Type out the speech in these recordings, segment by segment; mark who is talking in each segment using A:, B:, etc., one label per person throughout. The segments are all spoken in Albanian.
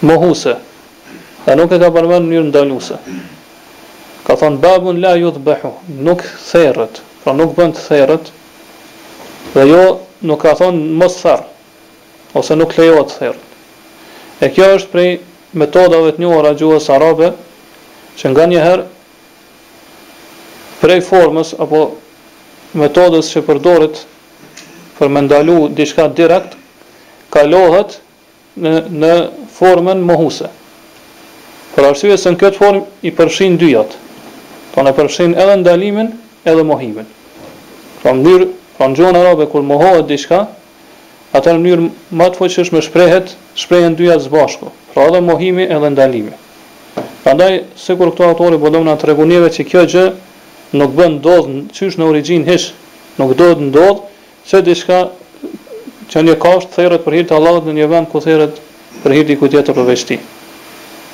A: mohuse dhe nuk e ka përmend në mënyrë ndaluse. Ka thonë babun la yudhbahu, nuk therret, pra nuk bën të therrët. Dhe jo nuk ka thonë mos therr ose nuk lejohet të therrët. E kjo është prej metodave të njohura gjuhës arabe që nganjëherë prej formës apo metodës që përdoret Për me ndalu diçka direkt, kalohet në, në formën mohuse. Për arsye se në këtë formë i përfshin dyjat. Pra e përfshin edhe ndalimin edhe mohimin. Pra mënyrë, pra në gjuhën arabe kur mohohet diçka, atëherë n'mënyrë më të fuqishme shprehet, shprehen dyjat së bashku. Pra edhe mohimi edhe ndalimi. Prandaj, sikur këtu autori po do me na tregu neve që kjo gjë nuk bën t'ndodhë qysh në origjinë hiç nuk do të ndodhë që diçka që një kafshë therret për hir të Allahut në një vend ku therret për hir t'dikujt tjetër përveç tij.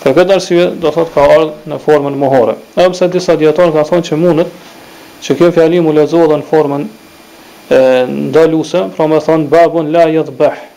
A: Për këtë arsye, do thotë ka ardhur në formën mohore. Edhe pse disa dietarë kanë thonë që mundet që kjo fjali m'u lexu edhe në formën e ndaluse, pra me thonë babun la yadhbah,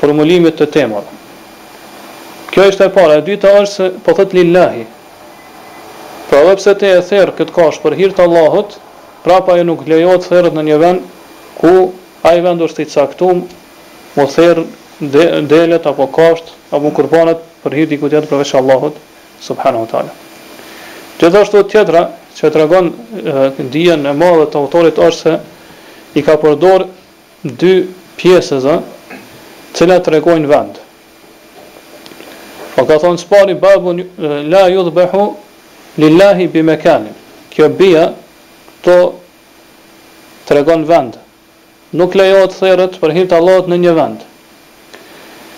A: formulimit të temave. Kjo ishte e para, e dyta është se po thotë lillahi. Pra edhe pse ti e therr këtë kafshë për hir të Allahut, prapë ajo nuk lejohet të therret në një vend ku ai vend është i caktuar m'u therr delet apo kafshët apo kurbanet për hir t'dikujt tjetër përveç Allahut subhanahu wa taala. Gjithashtu e tjetra që tregon dijen e madhe të autorit është se i ka përdorë Dy pjesëza të cilat tregojnë vend. E ka thonë së pari babun la yudhbahu lillahi bi mekanin. Kjo bija këtu tregon vend. Nuk lejohet t'therret për hir të Allahut në një vend.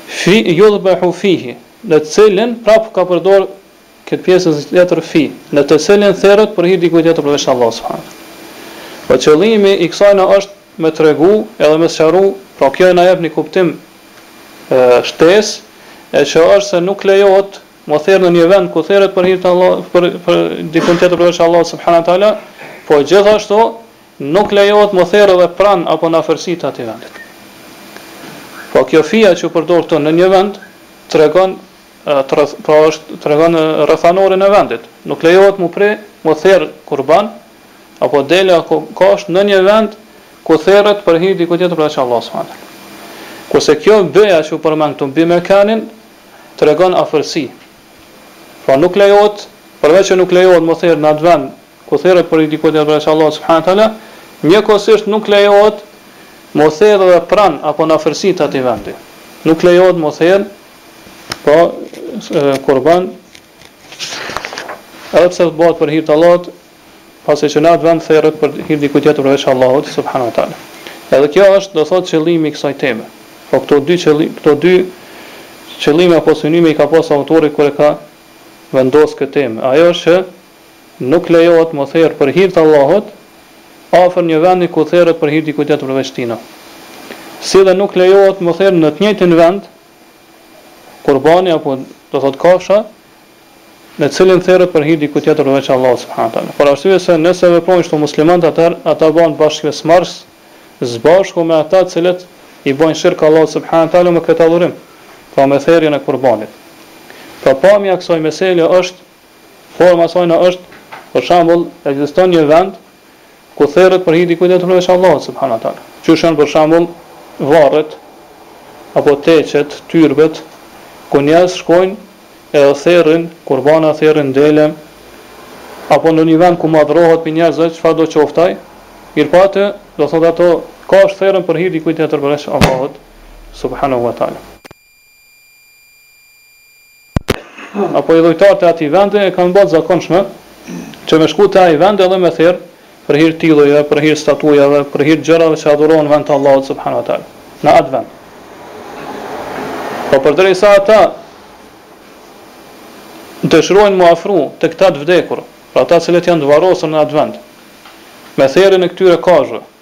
A: Fi yudhbahu fihi, në të cilin prap ka përdor Këtë pjesëzën tjetër fi, në të cilin therret për hir t'dikujt tjetër përveç Allahut subhanahu wa taala. Po qëllimi i kësajna është me tregu edhe me sqaru, pra kjo na jep një kuptim shtesë, e që është se nuk lejohet mu therr në një vend ku therret për hir të Allahut, për për dikujt tjetër përveç Allahut subhanahu wa taala, po gjithashtu nuk lejohet mu therr edhe pranë apo në afërsi të atij vendit. Pra kjo fija që u përdor këtu në një vend tregon pra është tregon rrethanorin e vendit, nuk lejohet mu pre, mu therr kurban, apo dele apo kafsh në një vend ku therret për hir dikujt tjetër përveç Allahut subhanahu wa taala. Kurse kjo beja që u përmend këtu bi mekanin tregon afërsi. Pra nuk lejohet, përveç që nuk lejohet mu therr në atë vend ku therret për hir dikujt tjetër përveç Allahut subhanahu wa taala, njëkohësisht nuk lejohet mu therr edhe pranë apo në afërsi të atij vendi. Nuk lejohet mu therr Po, kurban, edhe pse të bëhet për hir t'Allahut, pasi që në atë vend therret për hir dikujt tjetër përveç Allahut, subhanahu wa taala. Edhe kjo është, do thot, qëllimi i kësaj teme. Po këto dy, qëllim, këto dy qëllime apo synime i ka pas autori kur e ka vendos këtë temë. Ajo është që nuk lejohet mu therr për hir t'Allahut, afër një vendi ku therret për hir dikujt tjetër përveç tina. Si dhe nuk lejohet mu therr në të njëjtin vend, Kurbani apo do thot kafsha në të cilën therret për hir dikujt tjetër veç Allahut subhanahu wa taala. Për arsye se nëse veprojnë kështu muslimanët atëherë ata bëhen bashkëpjesëmarrës së bashku me ata të cilët i bëjnë shirk Allahut subhanahu wa taala me këtë adhurim, pra me therjen e kurbanit. Pra pamja e kësaj mesele është forma e sajna është për shembull ekziston një vend ku therret për hir dikujt tjetër përveç Allahut subhanahu wa taala, qysh janë për shembull varret apo teqet, tyrbet, ku njerëz shkojnë edhe therrin kurbana, therrin dele, apo ndonjë vend ku madhrohet prej njerëzve, çfarëdo qoftë ai, mirëpo aty, do thotë ato kafshë therren për hir dikujt tjetër përveç Allahut subhanahu wa taala. apo idhujtarët e atij vendi e kanë ba të zakonshme që me shku te ai vend edhe me therr për hir t'idhujve, për hir statujave, për hir gjërave që adhurohen në vend të Allahut subhanahu wa ta'ala, në atë vend. Po përderisa ata dëshirojnë mu afru te këta të vdekur, pra ata cilët janë të varrosur në atë vend, me therrjen e këtyre kafshve,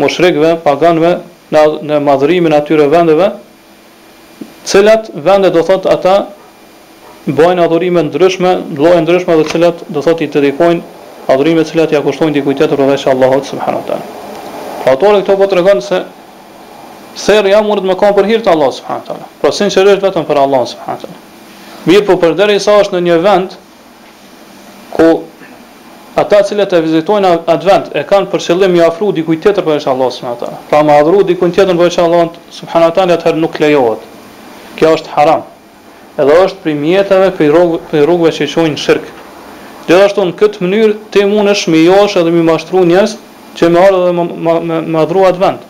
A: mushrikëve, paganëve, në në madhërimin e atyre vendeve, cilat vende do thotë ata bëjnë adhurime të ndryshme, lloje të ndryshme të cilat do thotë i dedikojnë adhurime të cilat ia kushtojnë dikujt tjetër përveç Allahut subhanahu wa taala. Pra autori këtu po tregon se therrja mundet me kanë për hir të Allahut subhanahu wa taala. Pra sinqerisht vetëm për Allahun subhanahu wa taala. Mirëpo përderisa është në një vend ku ata cilët e vizitojnë atë vend e kanë për qëllim mu afru dikujt tjetër për veç Allahut subhanahu teala. Pra me adhuru dikujt tjetër për veç Allahut subhanahu teala atëherë nuk lejohet. Kjo është haram. Edhe është prej mjeteve prej rrugë prej rrugëve që çojnë në shirk. Gjithashtu në këtë mënyrë ti mundesh me joshë edhe me mashtru njerëz që me ardhur edhe me me adhuru atë vend.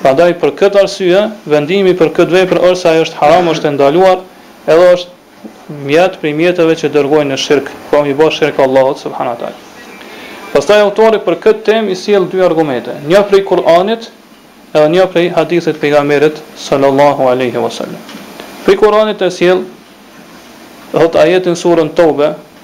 A: Prandaj për këtë arsye vendimi për këtë vepër është se ajo është haram, është e ndaluar edhe është mjet prej mjeteve që dërgojnë në shirk, pra me i bë shirk Allahut subhanahu wa taala. Pastaj autori për këtë temë i sjell dy argumente, një prej Kur'anit edhe një prej hadithit të pejgamberit sallallahu alaihi wasallam. Prej Kur'anit e sjell thot ajetin surën Tobe,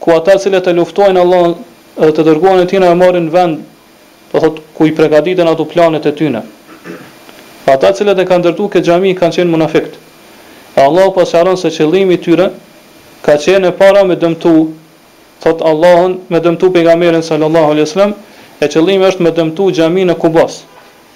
A: ku ata të cilët e luftojnë Allahun dhe të dërguarin e tina e marrin vend, do thotë, ku i pregaditen ato planet e tyne. Ata të cilët e kanë ndërtuar këtë xhami kanë qenë munafikët. E Allahu po sqaron se qëllimi i tyre ka qenë e para me dëmtu, thotë, Allahun, me dëmtu Pejgamberin, sallallahu alejhi ve sellem, e qëllimi është me dëmtu Xhaminë e Kubasë.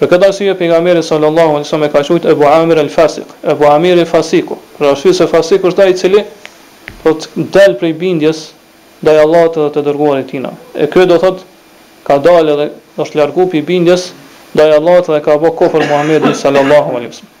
A: Për këtë arsye pejgamberi sallallahu alejhi wasallam e ka quajt Ebu Amir el Fasiq, Ebu Amiri fasiku, për arsye se fasiku është ai i cili do thot dal prej bindjes ndaj Allahut dhe të dërguarit tina, e ky do thot ka dal edhe është largu pi bindjes ndaj Allahut dhe ka bo kufër Muhamedin sallallahu alejhi wasallam.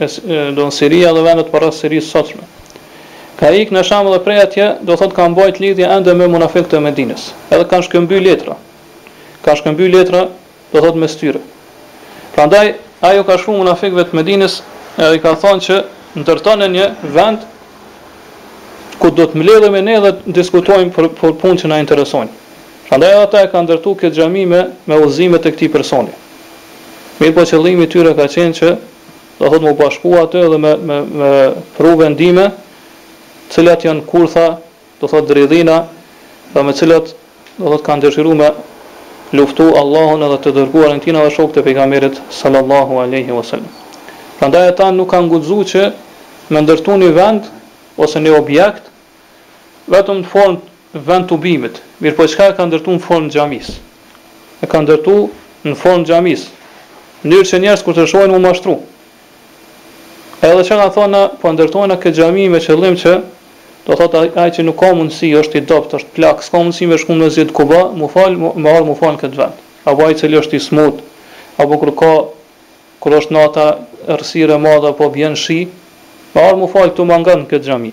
A: domthon Siria dhe vendet përreth Sirisë së sotshme. Ka ikë në Sham dhe prej atje, do thotë ka mbajt lidhje ende me munafikët e Medinës, edhe kanë shkëmby letra, kanë shkëmby letra, do thotë mes tyre. Prandaj ai ju ka shkruar munafikëve të Medinës edhe u ka thënë që ndërtoni një vend ku do të mbledhemi ne dhe të diskutojmë për, për punë që na interesojnë. Prandaj ata e kanë ndërtuar këtë xhami me me udhëzimet e këtij personi. Mirëpo qëllimi i tyre ka qenë që, do thotë mu bashku aty dhe me me me pru vendime të cilat janë kurtha, do thotë dridhina, dhe me të cilat, do thotë kanë dëshiru me luftu Allahun edhe të Dërguarin e tina edhe shokët e Pejgamberit sallallahu alejhi ue sellem. Prandaj ata nuk kanë guxu që me ndërtu një vend ose një objekt, Vetëm në formë vend tubimit, mirëpo çka e ka ndërtu në formë xhamisë. E ka ndërtu në formë xhamisë, mënyrë që njerëz kur të shohin mu mashtru. Edhe çka kanë thonë na po e ndërtojna këtë xhami me qëllim që do thotë ai ai që nuk ka mundësi, është i dobët, është plak, s'ka mundësi me shku mesxhid Kuba, mu fal, me ardh mu fal në këtë vend. Apo ai i cili është i smutë, apo kur ka kur është nata errësirë e madhe apo bjen shi, me ardh mu fal këtu ma ngat në këtë xhami.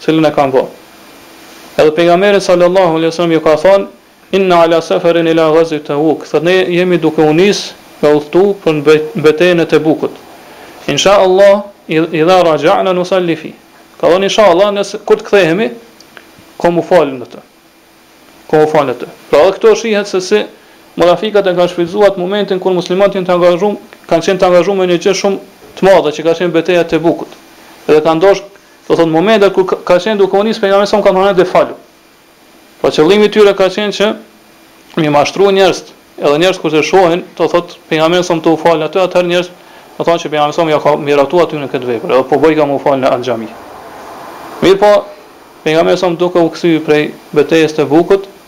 A: cilën e kanë vënë. Edhe pejgamberi sallallahu alejhi ve sellem ju ka thënë, Inna ala seferin ila ghazwi Tabuk, thotë ne jemi duke u nis me udhëtu për në betejën e Tebukut. Insha Allah idha raja'na nusalli fi. Ka thënë insha Allah nëse kur të kthehemi kem mu falë në të. Kem mu falë në të. Pra edhe këto shihet se si munafikat e kanë shfrytëzuar atë momentin kur muslimanët janë të angazhuar, kanë qenë të angazhuar me një gjë shumë të madhe që ka qenë beteja e Tebukut. Edhe kanë dashur Do të thotë momentet kur ka qenë duke u nis pejgamberi sa i kanë thënë ec falu. Pra qëllimi i tyre ka qenë që mi mashtru njerëzit, edhe njerëzit kur të shohin, do thotë pejgamberi sa tu u fal aty atëherë njerëz do thonë që pejgamberi sa ja ka miratu atyne këtë vepër, edhe po bëjka mu fal në at xhami. Mirpo pejgamberi sa duke u kthy prej betejës Tebukut,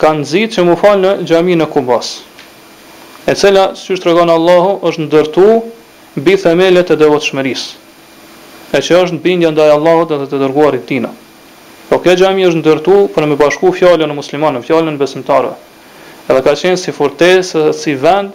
A: ka nxitë që mu falë në xhaminë e Kubasë, e cila, siç tregon Allahu, është ndërtu mbi themelet e devotshmërisë, e që është bindja ndaj Allahut edhe të Dërguarit tina. Po kjo xhami është ndërtu për me bashku fjalën e muslimanëve, fjalën e besimtarëve, edhe ka qenë si fortesë, si vend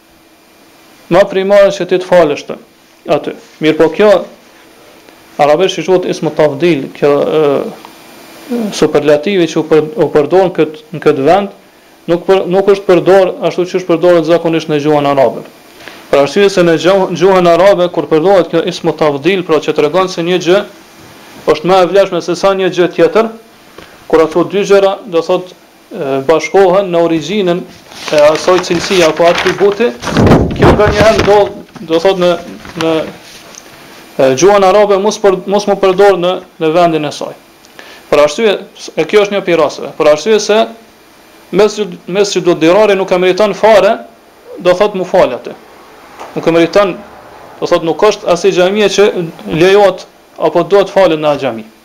A: Ma primare që ti të falesh ti aty. Mirëpo kjo, arabisht i quhet ismu tafdil, kjo e, superlativi që u, për, u përdor në këtë, në këtë vend, nuk, për, nuk është përdor ashtu qysh përdoret zakonisht në gjuhën arabe. Për arsye se në gjuhën arabe, kur përdoret kjo ismu tafdil, pra që tregon se një gjë, është më e vlefshme se sa një gjë tjetër, kur ato dy gjëra, do thot bashkohen në origjinën e asaj cilësia apo atributi, kjo nga një herë ndodh, do thot në në gjuhën arabe mos për, mos mu përdor në në vendin e saj. Për arsye, e kjo është një prej rasteve. Për arsye se mes mesxhidu dirari nuk e meriton fare, do thot mu fal aty. Nuk e meriton, do thot nuk është aso xhamie që lejohet apo duhet falet në xhami.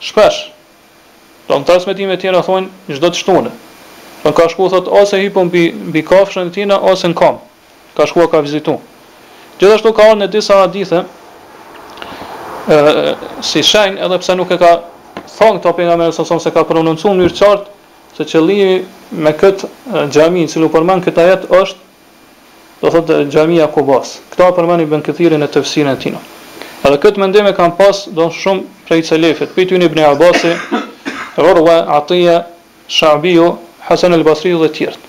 A: Shpesh, në transmetime të tjera thonë çdo të shtune. Thonë ka shku thotë ose hyp mbi mbi kafshën e tina ose në kamë. Ka shku e ka vizitu. Gjithashtu ka ardhur në disa hadithe ë si shenjë edhe pse nuk e ka thonë këto pejgamberi sa s'e ka prononcu në mënyrë të qartë se qëllimi me këtë xhami e cila u përmend këtë ajet është do thotë Xhamia e Kubasë. Këta e përmend Ibën Kethiri në Tefsirin e tij. Edhe këtë mendim e kanë pas do shumë prej selefit, prej tyre Ibni Abasi, Urwa, Atija, Shabiu, Hasan el Basriu dhe të tjerë.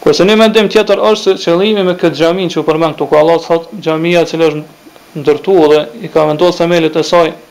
A: Kurse një mendim tjetër është se qëllimi me këtë xhaminë që u përmend këtu ku Allahu thotë xhamia e cila është ndërtuar dhe i ka vendosur themelet e saj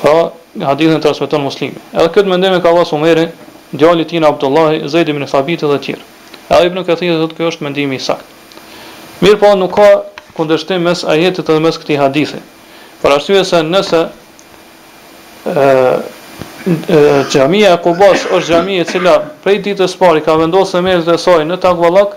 A: Pra, hadithin e transmeton Muslimi. Edhe këtë mendim e ka pas Omeri, djali i tij Abdullahi, Zeid ibn Thabiti dhe të tjerë. Edhe Ibn Kathiri thotë ky është mendimi i saktë. Mirëpo nuk ka kundërshtim mes ajetit dhe mes këtij hadithi. Për arsye se nëse ë xhamia e Kubas është xhami e cila prej ditës së parë i ka vendosur themelet e saj në Takvallak,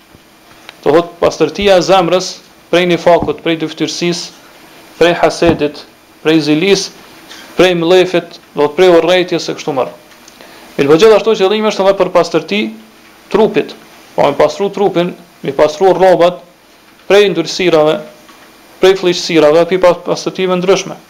A: Do thotë pastërtia e zemrës prej nifakut, prej dyftyrësisë, prej hasedit, prej zilisë, prej mllefit, do thotë prej urrejtjes e kështu me radhë. Mirëpo gjithashtu qëllimi është edhe për pastërti të trupit, pra me pastru trupin, me pastru rrobat prej ndyrësirave, prej flliqësirave, prej papastërtive të ndryshme.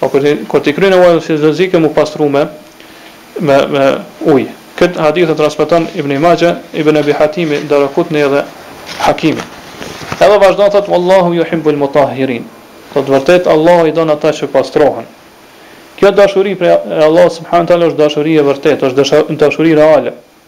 A: Po kur ti kur ti kryen nevojën si çdo zi ke m'u pastru me me me ujë. Këtë hadith e transmeton Ibni Maxhe, Ibn Ebi Hatimi, Daraqutni dhe Hakimi. Edhe vazhdon thotë wallahu yuhibbul mutahhirin. Me të vërtetë Allahu i don ata që pastrohen. Kjo dashuri prej Allahut subhanahu teala është dashuri e vërtetë, është dashuri reale.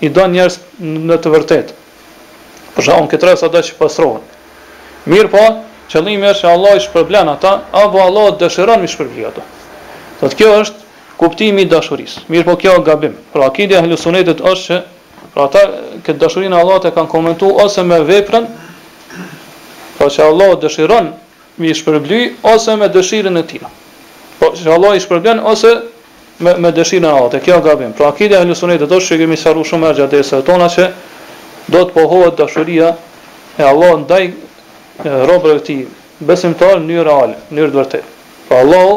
A: I don njerëz në të vërtetë. Për shkak në këtë rast ata që pastrohen. Mirëpo, qëllimi është që Allahu i shpërblen ata, apo Allahu dëshiron m'i shpërbly ata. Thotë kjo është kuptimi i dashurisë. Mirëpo kjo gabim. Pra akidja e ehlusunnetit është që pra ata këtë dashurinë e Allahut e kanë komentuar ose me veprën, pra që Allahu dëshiron me i shpërbly ose me dëshirën e tij po që Allah i shpërblen ose me me dëshirën e Allahut e kjo gabim pra akidja e ehlusunetit është siç kemi sqaruar shumë herë gjatë derseve tona që do të pohohet dashuria e Allahut ndaj robërve të tij besimtarë në mënyrë reale në mënyrë të vërtetë pra Allahu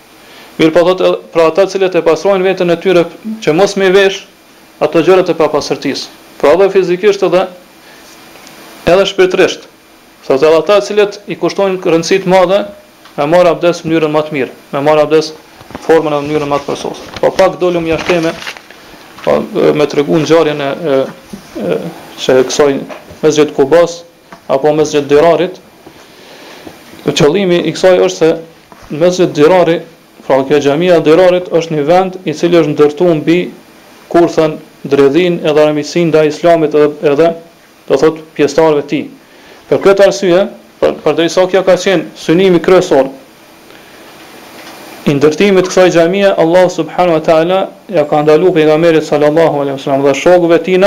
A: Mirëpo thotë për ata të cilët e pastrojnë veten e tyre që mos me i veshë ato gjëra të papastërtisë, pra edhe fizikisht edhe edhe shpirtërisht, thotë edhe ata të cilët i kushtojnë rëndësi të madhe me marr abdes në mënyrën më të mirë, me marr abdes në formën edhe në mënyrën më të përsosur. Po pak dolëm jashtë teme, po me tregu ngjarjen e e e kësaj Mesxhit Kubasë, apo Mesxhit Dirarit, qëllimi i kësaj është se Mesxhit Dirari, pra kjo xhamia e Dirarit është një vend i cili është ndërtuar mbi kufrin, dredhinë edhe armiqësinë ndaj Islamit edhe edhe do thotë pjesëtarëve të tij. Për këtë arsye, përderisa kjo ka qenë synimi kryesor i ndërtimit të kësaj xhamie, Allahu subhanahu wa taala ia ka ndaluar pejgamberit sallallahu alaihi wasallam dhe shokëve të tij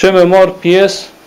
A: që me marr pjesë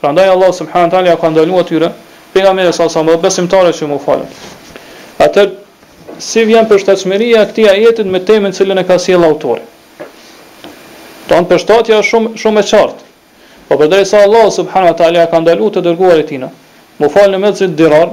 A: Prandaj Allahu subhanahu wa taala ja ka ndaluar atyre pejgamberit s.a.s. dhe besimtarëve që m'u falë. Atëherë si vjen përshtatshmëria e këtij ajeti me temën të cilën e ka sjell autori. Thonë përshtatja është shumë shumë e qartë. Po përderisa Allahu subhanahu wa taala ka ndaluar të dërguarin e tina, m'u fal në mesxhit dirar,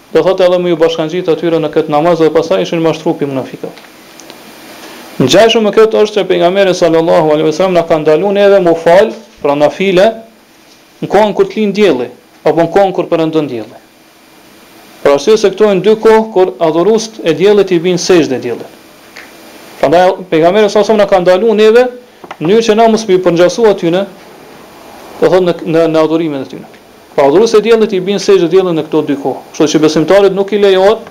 A: Do thotë edhe me ju bashkangjit atyre në këtë namaz dhe pastaj ishin mashtru pi munafikët. Ngjajshëm me këtë është se pejgamberi sallallahu alejhi ve sellem na ka ndalu neve mu fal, pra nafile, në kohën kur të lind dielli, apo në kohën kur perëndon dielli. Për arsye se këto janë dy kohë kur adhuruesit e diellit i bin sexhde diellit. Prandaj pejgamberi sallallahu alejhi ve sellem na ka ndalu neve në mënyrë që na mos me i përngjasu atyne, do thotë në, në adhurimin e tyre. Pra adhuruesit e diellit i bin sexhde diellit në këto dy kohë, kështu që besimtarit nuk i lejohet,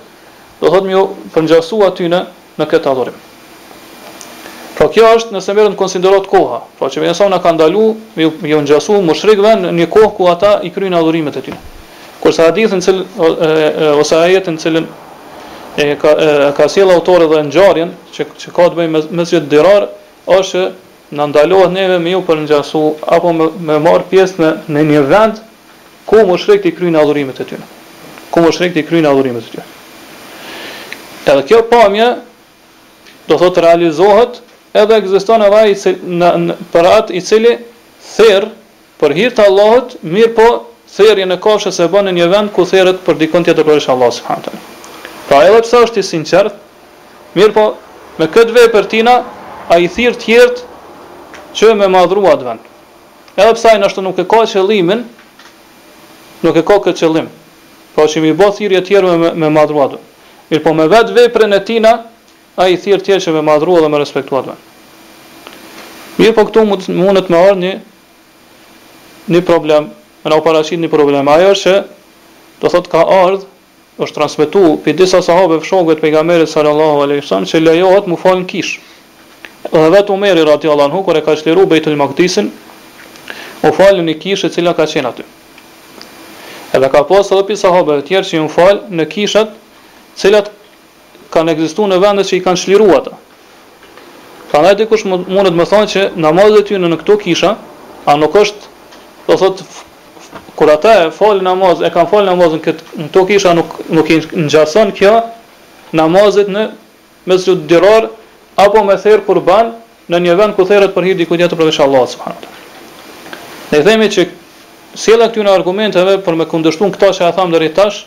A: do të thotë me ju përngjasu atyne në këtë adhurim. Pra kjo është nëse merret në konsideratë koha, pra që pejgamberi na ka ndalu me ju me ju ngjasu mushrikëve në një kohë ku ata i kryejnë adhurimet e tyre. Kurse hadithin cil, ose ajetin në cilin e ka e ka sjell autori dhe ngjarjen që që ka të bëjë me Mesxhid Dirar është Na ndalohet neve me ju përngjasu apo me marrë pjesë në në një vend ku mushrikët i kryjnë adhurimet e tyre. Ku mushrikët i kryjnë adhurimet e tyre. Edhe kjo pamje do thotë realizohet edhe ekziston edhe ai i cili në, në për atë i cili therr Për hir të Allahut, mirëpo therjen e kafshës e bën në një vend ku therret për dikon tjetër përveç Allahut subhanahu teala. Pra edhe pse është i sinqert, mirëpo me këtë vepër tina ai i thirr tjerët që me madhru atë vend. Edhe pse ai ndoshta nuk e ka qëllimin, nuk e ka këtë qëllim, pra që me i bë thirrje tjerëve me madhru atë vend. Mirëpo me vetë veprën e tina Ai i thirr tjerë që me madhru edhe me respektu atë vend. Mirëpo këtu mund mundet me ardhë një një problem, me na u paraqit një problem, ajo është që do thotë ka ardhë, është transmetu prej disa sahabëve, shokëve të pejgamberit sallallahu alejhi ve sellem që lejohet mu fal në kishë. Dhe vetë Omeri radijallahu anhu kur e ka çliru Bejtul Makdisin u fal në një kishë e cila ka qenë aty. Edhe ka pas edhe pi sahabëve të tjerë që jon fal në kishat cilat kanë ekzistuar në vendet që i kanë çliruar ata. Prandaj dikush mund mund me thonë që namazet e tyre në këto kisha, a nuk është, do thotë, kur ata e falin namaz, e kanë falë namazin këtë, në këto kisha nuk nuk i ngjason kjo namazet në Mesxhid Dirar apo me therë kurban në një vend ku theret për hir dikujt tjetër përveç Allahut subhanahu wa taala. Ne themi që sjellja e këtyre argumenteve për me kundërshtu këta që e thamë deri tash,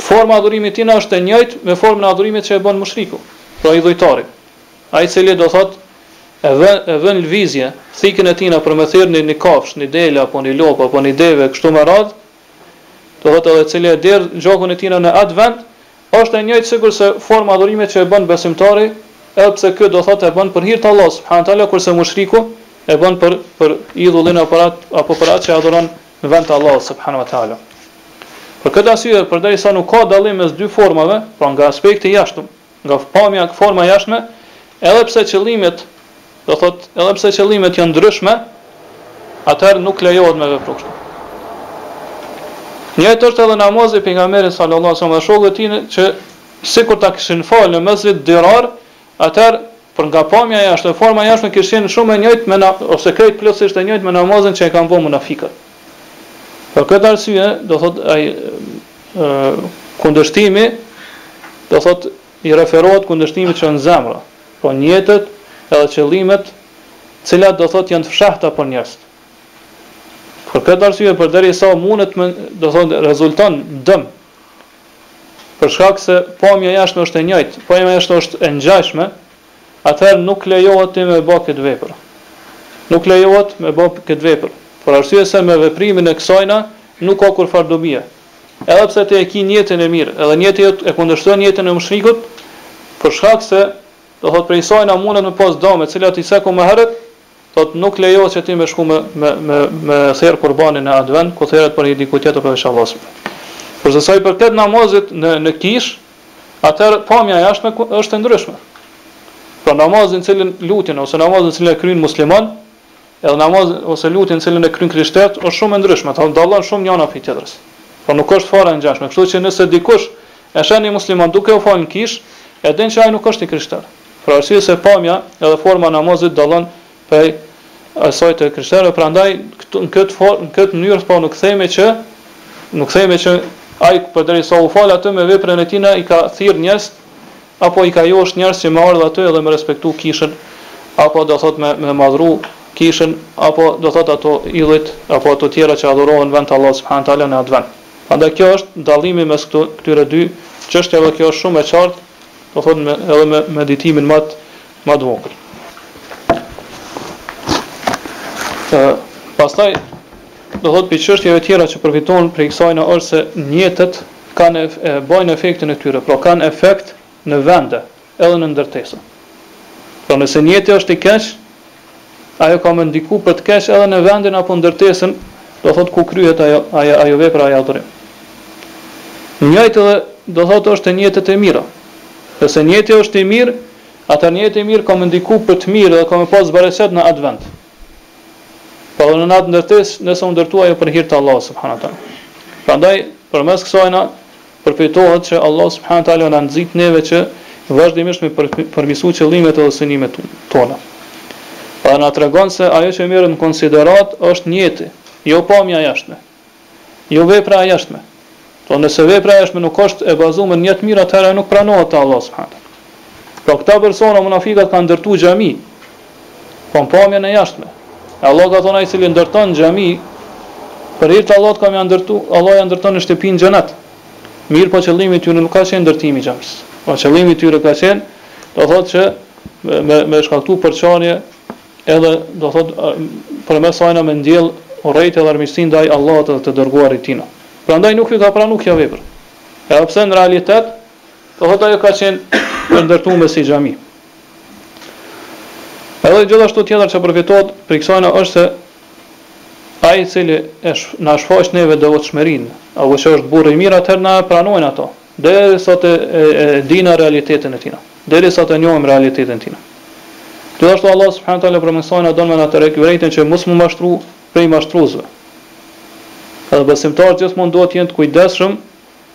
A: Forma e adhurimit tina është e njëjtë me formën e adhurimit që e bën mushriku, pra idhujtari. Ai i cili do thotë e vë e vë në lëvizje thikën e tina për me therr ni, një kafshë, një dele apo një lopë apo një deve e kështu me radhë, do thotë edhe ai cili e derdh gjakun e tina në atë vend, Është e njëjtë sikurse formë e adhurimit që e bën besimtari, edhe pse ky do thotë e bën për hir të Allahut subhanahu wa ta'ala kurse mushriku e bën për për idhullin apo për atë që adhuron në vend të Allahut subhanahu wa ta'ala. Për këtë arsye, përderisa nuk ka dallim mes dy formave, pra nga aspekti i jashtëm, nga pamja forma e jashtme, edhe pse qëllimet, Do thotë, edhe pse qëllimet janë ndryshme, atëherë nuk lejohet me vepru kështu. Njëjtë është edhe namazi i pejgamberit sallallahu alajhi wasallam dhe shokëve të tij që sikur ta kishin falë në Mesxhit Dirar, atëherë për nga pamja e jashtme, forma e jashtme kish qenë shumë e njëjtë me na, ose krejt plotësisht e njëjtë me namazin që e kanë bërë munafikët. Për këtë arsye, do thotë ai kundërshtimi, do thotë I referohet kundërshtimit që në zemër, pra nijetet edhe qëllimet të cilat do thotë janë të fshehta për njerëzit. Për këtë arsye përderisa mundet me, do thotë rezultu n'dëm, për shkak se pamja e jashtme është e njëjtë, pamja e jashtme është e ngjashme, atëherë nuk lejohet ti me bë këtë vepër. Nuk lejohet me bë këtë vepër, për arsye se me veprimin e kësajna nuk ka kurrfarë dobie. Edhe pse ti e ki nijetin e mirë, edhe nijeti jot e kundërshton niyetin e mushrikut, për shkak se, do thotë, prej saj na mundet me pas dame, të cilat i cekëm më herët, do thotë, nuk lejohet që ti me shku me me me me therr kurbanin në atë vend ku therret për një dikë tjetër përveç Allahut subhanahu. Kurse sa i përket namazit në në kishë, atëherë pamja e jashtme është e ndryshme. Pra namazi në të cilin, lutjen ose namazin në të cilin e kryen muslimani, Edhe namazi ose lutja në të cilën e kryjnë krishterët është shumë e ndryshme, do të thotë dallon shumë njëra prej tjetrës. Pra nuk është fare e ngjashme. Kështu që nëse dikush e sheh një musliman duke u falë në kishë, e din që ai nuk është i krishterë. Për arsye se pamja edhe forma e namazit dallon prej asaj të krishterëve, prandaj këtu në këtë formë, në këtë mënyrë po nuk themi që nuk themi që ai përderisa u fal aty me veprën e tij i ka thirr njerëz Apo i ka josh njerz që me ardh aty edhe me respektu kishën apo do thot me me madhru kishën apo do thot ato idhujt apo ato tjera që adhurohen në vend të Allahut subhanu teala në atë vend. Prandaj kjo ësht dallimi mes këtyre dy çështjeve dhe kjo ësht shum e qart do thot edhe me meditimin mat Më të vogël. Ë pastaj do thot prej çështjeve tjera që përfitohen prej kësajna është se nijetet kanë e bojnë efektin e tyre, pra kanë efekt në vende, edhe në ndërtesa. Pra nëse nijeti është i keq, ajo ka me ndiku për të keq edhe në vendin apo ndërtesën, do thot ku kryhet ajo ajo ajo vepër ajo adhurim. Njëjtë edhe do thot edhe nijetet e mira. Nëse nijeti është i mirë, Atëherë nijeti i mirë ka me ndiku për të mirë dhe ka me pas bereqet në atë vend. Pra dhe në atë ndërtesë, nëse u ndërtu ajo për hir të Allahut subhanahu wa taala. Prandaj, përmes kësaj na përfitohet që Allahu subhanahu wa taala na nxit neve që vazhdimisht me përmirësu qëllimet edhe synimet tona. Pra na tregon se ajo që merret në konsideratë është nijeti, jo pamja e jashtme. Jo vepra e jashtme. Po nëse vepra e jashtme nuk është e bazuar në nijet të mirë, atëherë ajo nuk pranohet te Allahu subhanahu wa taala. Pra këta persona munafiqët kanë ndërtuar xhami, po në pamjen e jashtme. E Allahu ka thënë ai i cili ndërton xhami për hir të Allahut ka me ja ndërtu, Allahu ja ndërton një shtëpi në xhenet. Mirëpo qëllimi i tyre nuk ka qenë ndërtimi i xhamisë. Po qëllimi i tyre ka qenë, do thotë që me me shkaktu përçarje Edhe, do të thotë, përmes sajna me ndjell urrejtje dhe armiqësi ndaj Allahut dhe të Dërguarit tina. Prandaj nuk ju ka pranu kjo vepër. Edhe pse në realitet, do të thotë, ajo ka qenë e ndërtume si xhami. Edhe gjithashtu tjetër që përfitohet prej kësajna është se ai i cili e na shfaq neve devotshmërinë, apo që është burrë i mirë, atëherë na e pranojna ato, deri sa të e e dina realitetin e tina. deri sa të njohim realitetin tina. Gjithashtu Allahu subhanahu wa taala përmes sajna don me na tërhek vërejtën që mos mu mashtru prej mashtruzve. Edhe besimtarët gjithmonë duhet të jenë të kujdesshëm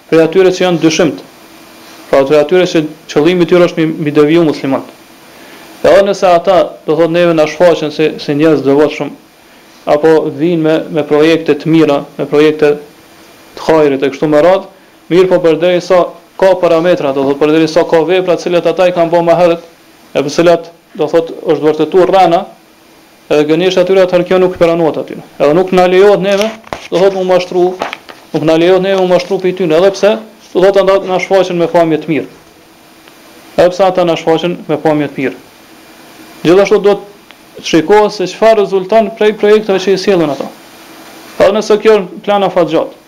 A: prej atyre që janë dyshimtë, pra prej atyre që qëllimi i tyre është me me deviju muslimanët. Edhe nëse ata, do thotë neve na shfaqen si si njerëz të devotshëm, apo vijnë me me projekte të mira, me projekte të hajrit e kështu me radhë, Mirëpo përderisa ka parametra, do thotë përderisa ka vepra të cilat ata i kanë bërë më herët, e për të cilat, do thotë, është vërtetuar rrena, edhe gënjeshtra e atyre, atëherë kjo nuk pranohet atyre. Edhe nuk na lejohet neve, do thotë, me u mashtru, nuk na lejohet neve me u mashtru prej tyre, edhe pse, do thotë, ata na shfaqen me pamje të mirë. Edhe pse ata na shfaqen me pamje të mirë. Gjithashtu duhet të shikohet se çfarë rezulton prej projekteve që i sjellin ata. Edhe nëse kjo është në plan afatgjatë.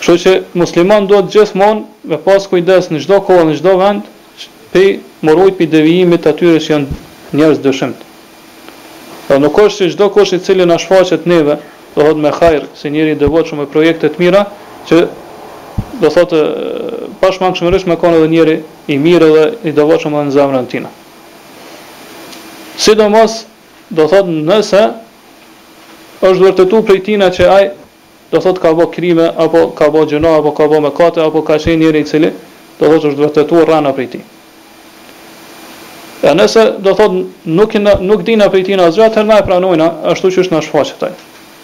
A: Kështu që muslimani duhet gjithmonë me pas kujdes në çdo kohë, në çdo vend, me u mbrojt prej devijimit të atyre që janë njerëz të dyshimt. Dhe nuk është që çdo kush i cili na shfaqet neve, do thotë me hajër, si njeri i devotshëm me projekte të mira, që do thotë pashmangshmërisht me kon edhe njeri i mirë edhe i devotshëm edhe në zemrën e tij. Sidomos Do thotë nëse është vërtetu prej tina që ai do thotë ka bo krime apo ka bo gjynah apo ka bo mëkate apo ka qenë njeri i cili do thotë është vërtetu rrena prej tij. E nëse do thotë nuk na nuk dina prej tina asgjë atëherë na e pranojna ashtu qysh na shfaqet ai.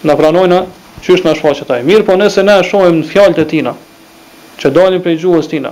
A: Na pranojna qysh na shfaqet ai. Mirëpo nëse na e shohim në fjalët e tina që dalin prej gjuhës tina,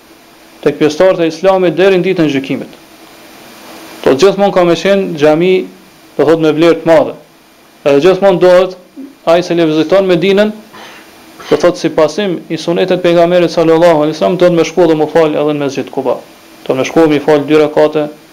A: tek pjesëtarët e Islamit deri në ditën e gjykimit. Do gjithmonë ka me qenë xhami, do thotë me vlerë të madhe. Edhe gjithmonë duhet ai i cili e viziton Medinën, do thotë si pasim i sunetit të pejgamberit sallallahu alaihi wasallam duhet me shku dhe m'u fal edhe në Mesxhit Kuba. Do me shku m'u fal dy rekate